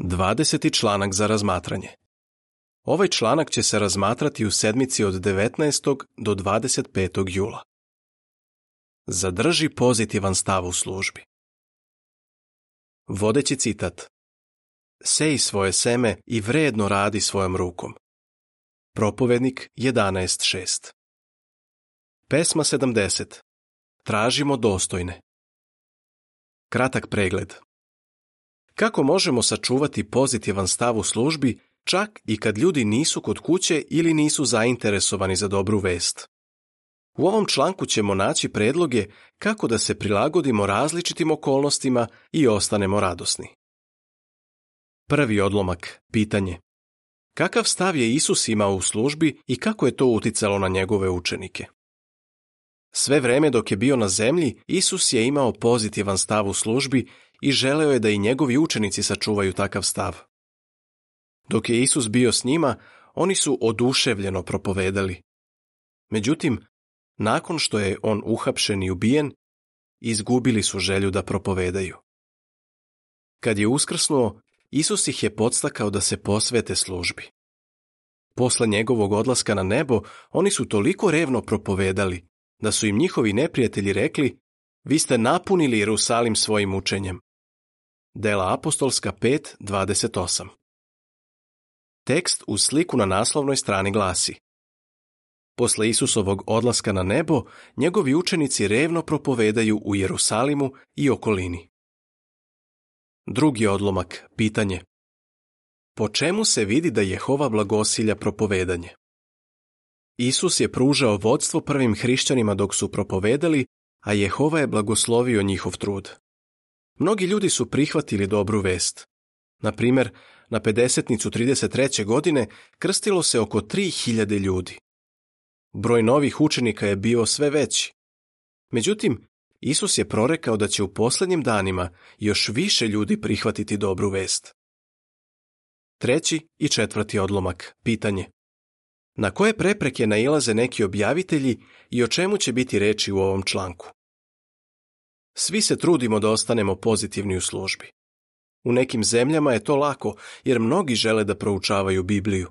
20. članak za razmatranje. Ovaj članak će se razmatrati u sedmici od 19. do 25. jula. Zadrži pozitivan stav u službi. Vodeći citat. Sej svoje seme i vredno radi svojom rukom. Propovednik 11.6. Pesma 70. Tražimo dostojne. Kratak pregled. Kako možemo sačuvati pozitivan stav u službi čak i kad ljudi nisu kod kuće ili nisu zainteresovani za dobru vest? U ovom članku ćemo naći predloge kako da se prilagodimo različitim okolnostima i ostanemo radosni. Prvi odlomak, pitanje. Kakav stav je Isus imao u službi i kako je to uticalo na njegove učenike? Sve vreme dok je bio na zemlji, Isus je imao pozitivan stav u službi i želeo je da i njegovi učenici sačuvaju takav stav. Dok je Isus bio s njima, oni su oduševljeno propovedali. Međutim, nakon što je on uhapšen i ubijen, izgubili su želju da propovedaju. Kad je uskrsnuo, Isus ih je podstakao da se posvete službi. Posle njegovog odlaska na nebo, oni su toliko revno propovedali, da su im njihovi neprijatelji rekli, vi ste napunili Jerusalim svojim učenjem. Dela apostolska 5.28 Tekst u sliku na naslovnoj strani glasi Posle Isusovog odlaska na nebo, njegovi učenici revno propovedaju u Jerusalimu i okolini. Drugi odlomak, pitanje. Po čemu se vidi da Jehova blagosilja propovedanje? Isus je pružao vodstvo prvim hrišćanima dok su propovedali, a Jehova je blagoslovio njihov trud. Mnogi ljudi su prihvatili dobru vest. Na primjer, na 50. 33. godine krstilo se oko 3000 ljudi. Broj novih učenika je bio sve veći. Međutim, Isus je prorekao da će u posljednjim danima još više ljudi prihvatiti dobru vest. Treći i četvrti odlomak. Pitanje. Na koje prepreke nailaze neki objavitelji i o čemu će biti reči u ovom članku? Svi se trudimo da ostanemo pozitivni u službi. U nekim zemljama je to lako, jer mnogi žele da proučavaju Bibliju.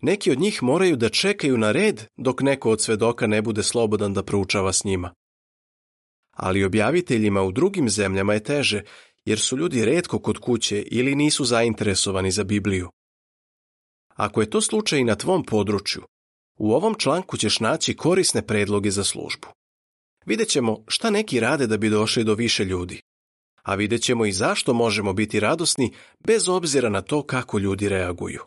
Neki od njih moraju da čekaju na red dok neko od svedoka ne bude slobodan da proučava s njima. Ali objaviteljima u drugim zemljama je teže, jer su ljudi redko kod kuće ili nisu zainteresovani za Bibliju. Ako je to slučaj i na tvom području, u ovom članku ćeš naći korisne predloge za službu. Vidjet ćemo šta neki rade da bi došli do više ljudi. A vidjet ćemo i zašto možemo biti radosni bez obzira na to kako ljudi reaguju.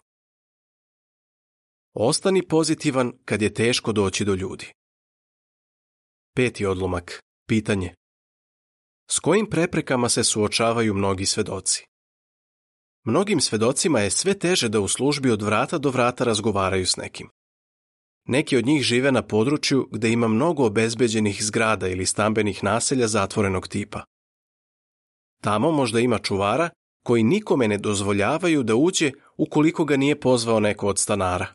Ostani pozitivan kad je teško doći do ljudi. Peti odlomak. Pitanje. S kojim preprekama se suočavaju mnogi svedoci? Mnogim svedocima je sve teže da u službi od vrata do vrata razgovaraju s nekim. Neki od njih žive na području gdje ima mnogo obezbeđenih zgrada ili stambenih naselja zatvorenog tipa. Tamo možda ima čuvara koji nikome ne dozvoljavaju da uđe ukoliko ga nije pozvao neko od stanara.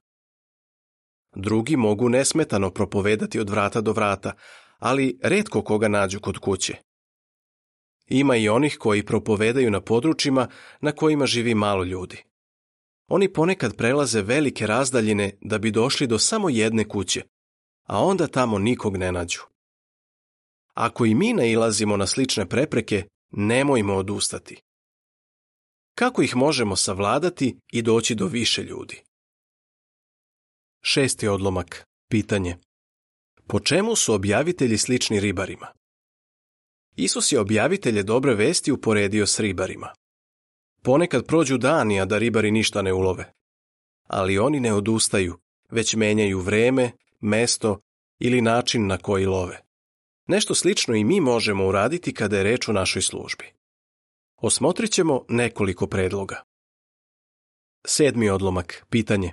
Drugi mogu nesmetano propovedati od vrata do vrata, ali redko koga nađu kod kuće. Ima i onih koji propovedaju na područjima na kojima živi malo ljudi. Oni ponekad prelaze velike razdaljine da bi došli do samo jedne kuće, a onda tamo nikog ne nađu. Ako i mi nailazimo na slične prepreke, nemojmo odustati. Kako ih možemo savladati i doći do više ljudi? Šesti odlomak. Pitanje. Po čemu su objavitelji slični ribarima? Isus je objavitelje dobre vesti uporedio s ribarima. Ponekad prođu dani, a da ribari ništa ne ulove. Ali oni ne odustaju, već menjaju vreme, mesto ili način na koji love. Nešto slično i mi možemo uraditi kada je reč o našoj službi. Osmotrit ćemo nekoliko predloga. Sedmi odlomak, pitanje.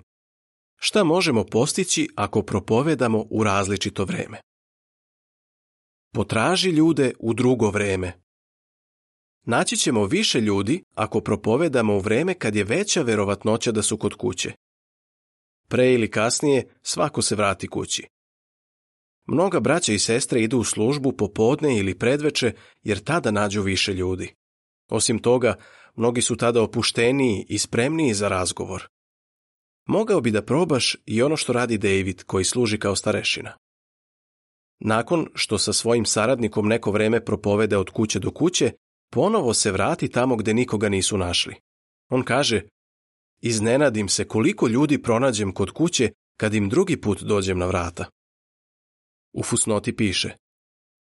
Šta možemo postići ako propovedamo u različito vreme? Potraži ljude u drugo vreme, Naći ćemo više ljudi ako propovedamo u vreme kad je veća verovatnoća da su kod kuće. Pre ili kasnije svako se vrati kući. Mnoga braća i sestre idu u službu popodne ili predveče jer tada nađu više ljudi. Osim toga, mnogi su tada opušteniji i spremniji za razgovor. Mogao bi da probaš i ono što radi David koji služi kao starešina. Nakon što sa svojim saradnikom neko vreme propovede od kuće do kuće, ponovo se vrati tamo gde nikoga nisu našli. On kaže, iznenadim se koliko ljudi pronađem kod kuće kad im drugi put dođem na vrata. U fusnoti piše,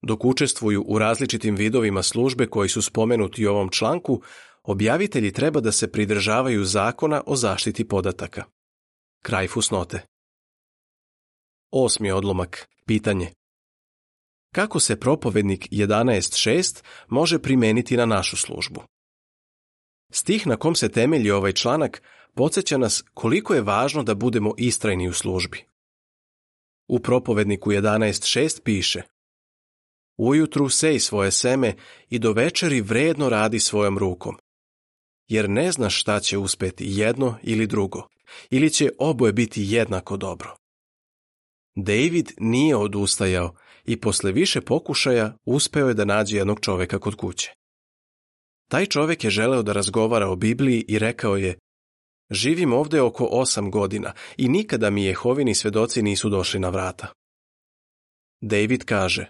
dok učestvuju u različitim vidovima službe koji su spomenuti u ovom članku, objavitelji treba da se pridržavaju zakona o zaštiti podataka. Kraj fusnote. Osmi odlomak. Pitanje kako se propovednik 11.6 može primeniti na našu službu. Stih na kom se temelji ovaj članak podsjeća nas koliko je važno da budemo istrajni u službi. U propovedniku 11.6 piše Ujutru sej svoje seme i do večeri vredno radi svojom rukom, jer ne znaš šta će uspeti jedno ili drugo, ili će oboje biti jednako dobro. David nije odustajao i posle više pokušaja uspeo je da nađe jednog čoveka kod kuće. Taj čovek je želeo da razgovara o Bibliji i rekao je Živim ovde oko osam godina i nikada mi Jehovini svedoci nisu došli na vrata. David kaže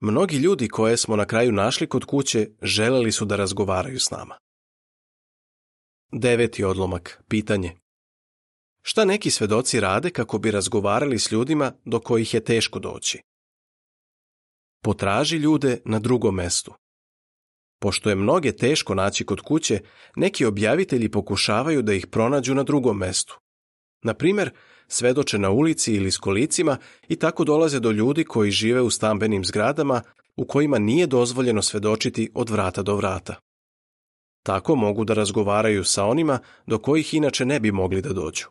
Mnogi ljudi koje smo na kraju našli kod kuće želeli su da razgovaraju s nama. Deveti odlomak, pitanje. Šta neki svedoci rade kako bi razgovarali s ljudima do kojih je teško doći? Potraži ljude na drugom mestu. Pošto je mnoge teško naći kod kuće, neki objavitelji pokušavaju da ih pronađu na drugom mestu. Na primjer, svedoče na ulici ili s kolicima i tako dolaze do ljudi koji žive u stambenim zgradama u kojima nije dozvoljeno svedočiti od vrata do vrata. Tako mogu da razgovaraju sa onima do kojih inače ne bi mogli da dođu.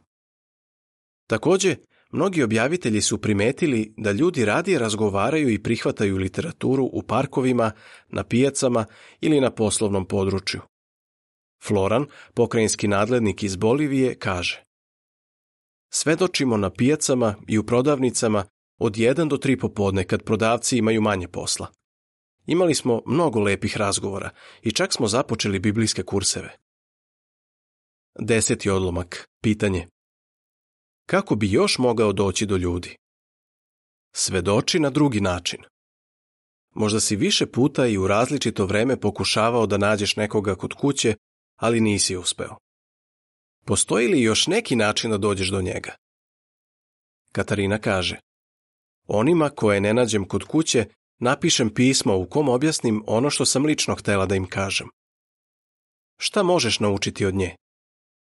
Također, Mnogi objavitelji su primetili da ljudi radije razgovaraju i prihvataju literaturu u parkovima, na pijacama ili na poslovnom području. Floran, pokrajinski nadlednik iz Bolivije, kaže Svedočimo na pijacama i u prodavnicama od 1 do 3 popodne kad prodavci imaju manje posla. Imali smo mnogo lepih razgovora i čak smo započeli biblijske kurseve. Deseti odlomak. Pitanje kako bi još mogao doći do ljudi. Svedoči na drugi način. Možda si više puta i u različito vreme pokušavao da nađeš nekoga kod kuće, ali nisi uspeo. Postoji li još neki način da dođeš do njega? Katarina kaže, onima koje ne nađem kod kuće, napišem pismo u kom objasnim ono što sam lično htela da im kažem. Šta možeš naučiti od nje?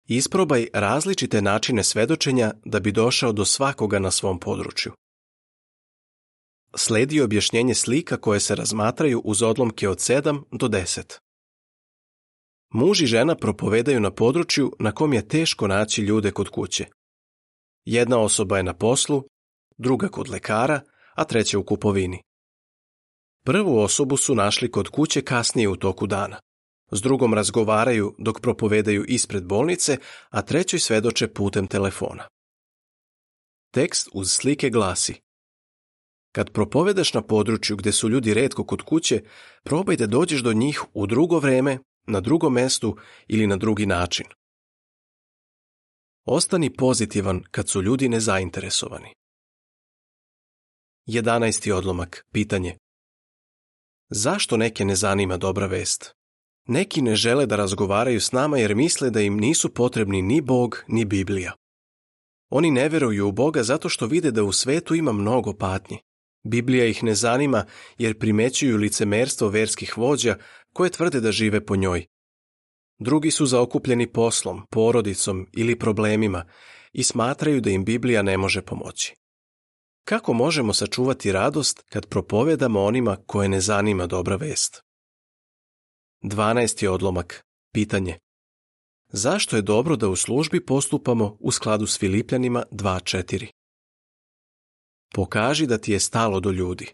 Isprobaj različite načine svedočenja da bi došao do svakoga na svom području. Sledi objašnjenje slika koje se razmatraju uz odlomke od 7 do 10. Muž i žena propovedaju na području na kom je teško naći ljude kod kuće. Jedna osoba je na poslu, druga kod lekara, a treća u kupovini. Prvu osobu su našli kod kuće kasnije u toku dana s drugom razgovaraju dok propovedaju ispred bolnice, a trećoj svedoče putem telefona. Tekst uz slike glasi Kad propovedaš na području gdje su ljudi redko kod kuće, probaj da dođeš do njih u drugo vreme, na drugom mestu ili na drugi način. Ostani pozitivan kad su ljudi nezainteresovani. 11. odlomak, pitanje. Zašto neke ne zanima dobra vest? Neki ne žele da razgovaraju s nama jer misle da im nisu potrebni ni Bog ni Biblija. Oni ne vjeruju u Boga zato što vide da u svetu ima mnogo patnji. Biblija ih ne zanima jer primećuju licemerstvo verskih vođa koje tvrde da žive po njoj. Drugi su zaokupljeni poslom, porodicom ili problemima i smatraju da im Biblija ne može pomoći. Kako možemo sačuvati radost kad propovedamo onima koje ne zanima dobra vest? 12. odlomak. Pitanje. Zašto je dobro da u službi postupamo u skladu s Filipljanima 2.4? Pokaži da ti je stalo do ljudi.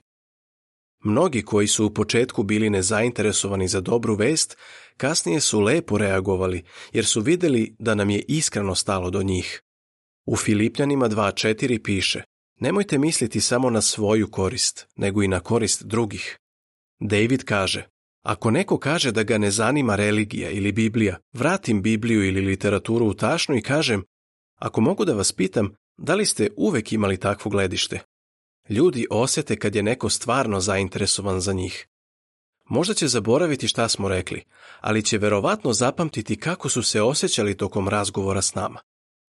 Mnogi koji su u početku bili nezainteresovani za dobru vest, kasnije su lepo reagovali jer su vidjeli da nam je iskreno stalo do njih. U Filipljanima 2.4 piše Nemojte misliti samo na svoju korist, nego i na korist drugih. David kaže ako neko kaže da ga ne zanima religija ili Biblija, vratim Bibliju ili literaturu u tašnu i kažem, ako mogu da vas pitam, da li ste uvek imali takvo gledište? Ljudi osjete kad je neko stvarno zainteresovan za njih. Možda će zaboraviti šta smo rekli, ali će verovatno zapamtiti kako su se osjećali tokom razgovora s nama.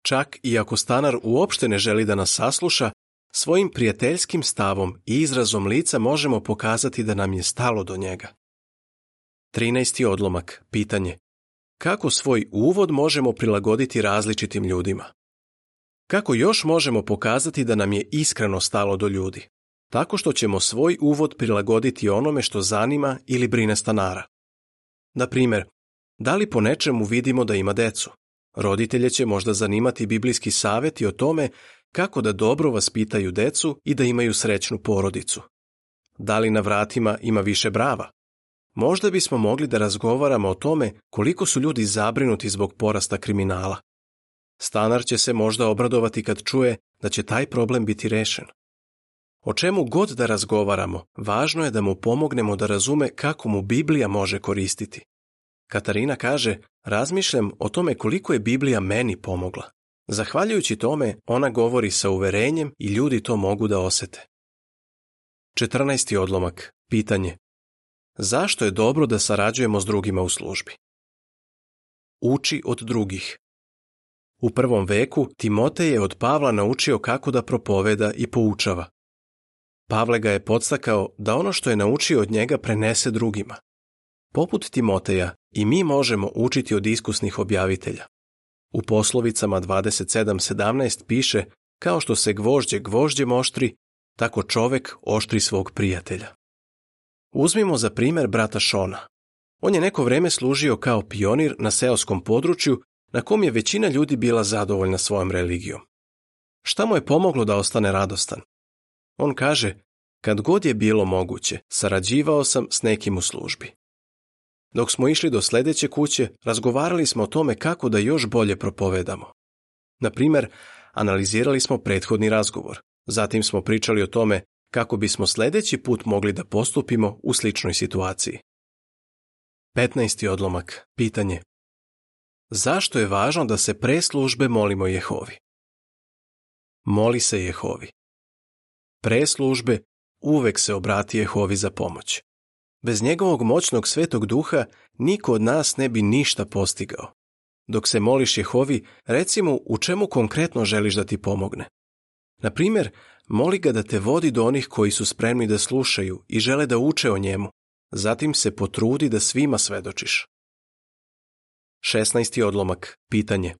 Čak i ako stanar uopšte ne želi da nas sasluša, svojim prijateljskim stavom i izrazom lica možemo pokazati da nam je stalo do njega. 13. odlomak, pitanje. Kako svoj uvod možemo prilagoditi različitim ljudima? Kako još možemo pokazati da nam je iskreno stalo do ljudi? Tako što ćemo svoj uvod prilagoditi onome što zanima ili brine stanara. Na primjer, da li po nečemu vidimo da ima decu? Roditelje će možda zanimati biblijski savjeti o tome kako da dobro vaspitaju decu i da imaju srećnu porodicu. Da li na vratima ima više brava? Možda bismo mogli da razgovaramo o tome koliko su ljudi zabrinuti zbog porasta kriminala. Stanar će se možda obradovati kad čuje da će taj problem biti rešen. O čemu god da razgovaramo, važno je da mu pomognemo da razume kako mu Biblija može koristiti. Katarina kaže, razmišljam o tome koliko je Biblija meni pomogla. Zahvaljujući tome, ona govori sa uverenjem i ljudi to mogu da osete. 14. odlomak. Pitanje. Zašto je dobro da sarađujemo s drugima u službi? Uči od drugih. U prvom veku Timotej je od Pavla naučio kako da propoveda i poučava. Pavle ga je podstakao da ono što je naučio od njega prenese drugima. Poput Timoteja i mi možemo učiti od iskusnih objavitelja. U poslovicama 27.17 piše kao što se gvožđe gvožđem oštri, tako čovek oštri svog prijatelja. Uzmimo za primjer brata Šona. On je neko vrijeme služio kao pionir na seoskom području na kom je većina ljudi bila zadovoljna svojom religijom. Šta mu je pomoglo da ostane radostan? On kaže, kad god je bilo moguće, sarađivao sam s nekim u službi. Dok smo išli do sljedeće kuće, razgovarali smo o tome kako da još bolje propovedamo. Na primjer, analizirali smo prethodni razgovor. Zatim smo pričali o tome kako bismo sljedeći put mogli da postupimo u sličnoj situaciji. 15. odlomak. Pitanje. Zašto je važno da se pre službe molimo Jehovi? Moli se Jehovi. Pre službe uvek se obrati Jehovi za pomoć. Bez njegovog moćnog svetog duha niko od nas ne bi ništa postigao. Dok se moliš Jehovi, recimo u čemu konkretno želiš da ti pomogne. Na primjer, moli ga da te vodi do onih koji su spremni da slušaju i žele da uče o njemu, zatim se potrudi da svima svedočiš. 16. odlomak. Pitanje.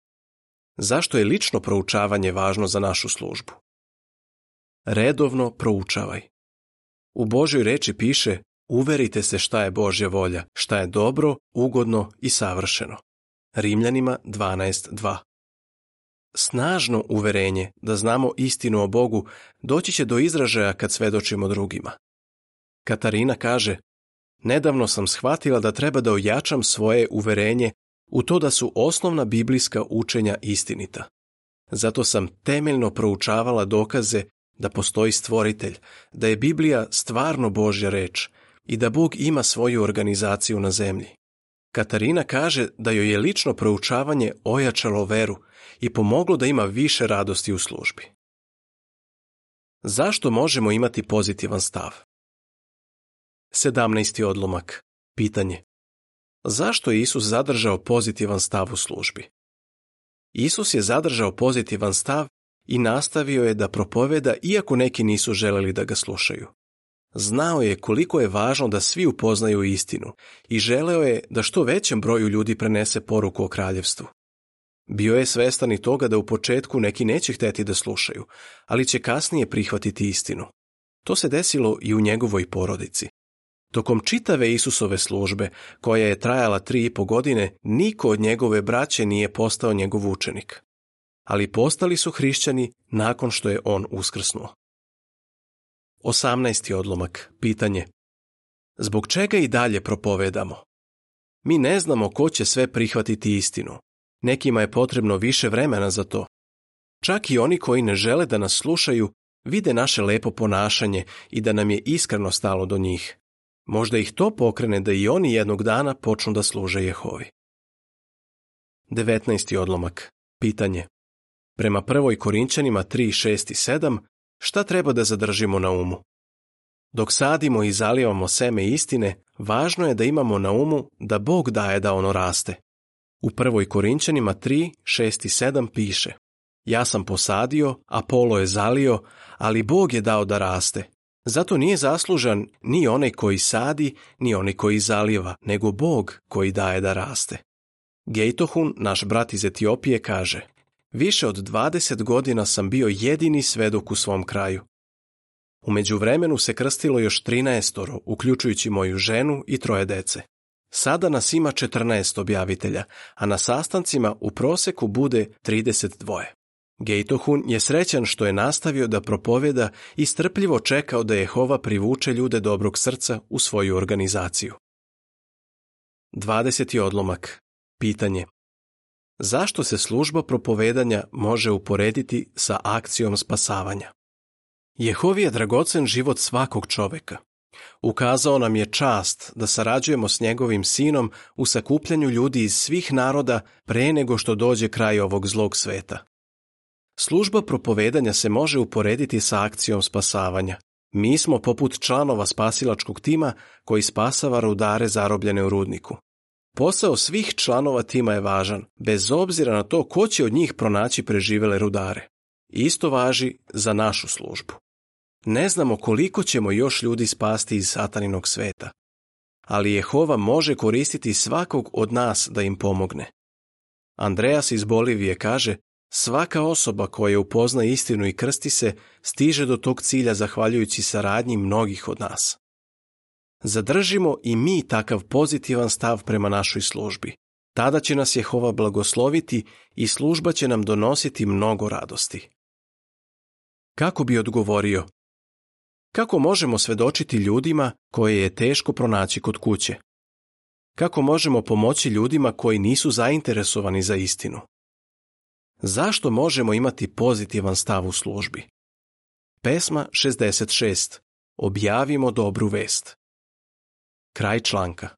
Zašto je lično proučavanje važno za našu službu? Redovno proučavaj. U Božoj reči piše uverite se šta je Božja volja, šta je dobro, ugodno i savršeno. Rimljanima 12.2 snažno uverenje da znamo istinu o Bogu doći će do izražaja kad svedočimo drugima. Katarina kaže, nedavno sam shvatila da treba da ojačam svoje uverenje u to da su osnovna biblijska učenja istinita. Zato sam temeljno proučavala dokaze da postoji stvoritelj, da je Biblija stvarno Božja reč i da Bog ima svoju organizaciju na zemlji. Katarina kaže da joj je lično proučavanje ojačalo veru i pomoglo da ima više radosti u službi. Zašto možemo imati pozitivan stav? 17. odlomak. Pitanje. Zašto je Isus zadržao pozitivan stav u službi? Isus je zadržao pozitivan stav i nastavio je da propoveda iako neki nisu želeli da ga slušaju. Znao je koliko je važno da svi upoznaju istinu i želeo je da što većem broju ljudi prenese poruku o kraljevstvu. Bio je svestan i toga da u početku neki neće hteti da slušaju, ali će kasnije prihvatiti istinu. To se desilo i u njegovoj porodici. Tokom čitave Isusove službe, koja je trajala tri i po godine, niko od njegove braće nije postao njegov učenik. Ali postali su hrišćani nakon što je on uskrsnuo. 18. odlomak, pitanje. Zbog čega i dalje propovedamo? Mi ne znamo ko će sve prihvatiti istinu. Nekima je potrebno više vremena za to. Čak i oni koji ne žele da nas slušaju, vide naše lepo ponašanje i da nam je iskreno stalo do njih. Možda ih to pokrene da i oni jednog dana počnu da služe Jehovi. 19. odlomak. Pitanje. Prema 1. Korinčanima 3, 6 i šta treba da zadržimo na umu? Dok sadimo i zalijevamo seme istine, važno je da imamo na umu da Bog daje da ono raste. U 1. Korinčanima 3, 6 i 7 piše Ja sam posadio, Apolo je zalio, ali Bog je dao da raste. Zato nije zaslužan ni onaj koji sadi, ni onaj koji zaliva, nego Bog koji daje da raste. Gejtohun, naš brat iz Etiopije, kaže Više od 20 godina sam bio jedini svedok u svom kraju. U međuvremenu se krstilo još 13 uključujući moju ženu i troje dece. Sada nas ima 14 objavitelja, a na sastancima u proseku bude 32. Gejtohun je srećan što je nastavio da propoveda i strpljivo čekao da Jehova privuče ljude dobrog srca u svoju organizaciju. 20. odlomak. Pitanje zašto se služba propovedanja može uporediti sa akcijom spasavanja. Jehovi je dragocen život svakog čoveka. Ukazao nam je čast da sarađujemo s njegovim sinom u sakupljanju ljudi iz svih naroda pre nego što dođe kraj ovog zlog sveta. Služba propovedanja se može uporediti sa akcijom spasavanja. Mi smo poput članova spasilačkog tima koji spasava rudare zarobljene u rudniku. Posao svih članova tima je važan, bez obzira na to ko će od njih pronaći preživele rudare. Isto važi za našu službu. Ne znamo koliko ćemo još ljudi spasti iz sataninog sveta, ali Jehova može koristiti svakog od nas da im pomogne. Andreas iz Bolivije kaže, svaka osoba koja upozna istinu i krsti se stiže do tog cilja zahvaljujući saradnji mnogih od nas zadržimo i mi takav pozitivan stav prema našoj službi. Tada će nas Jehova blagosloviti i služba će nam donositi mnogo radosti. Kako bi odgovorio? Kako možemo svedočiti ljudima koje je teško pronaći kod kuće? Kako možemo pomoći ljudima koji nisu zainteresovani za istinu? Zašto možemo imati pozitivan stav u službi? Pesma 66. Objavimo dobru vest. Kraj článka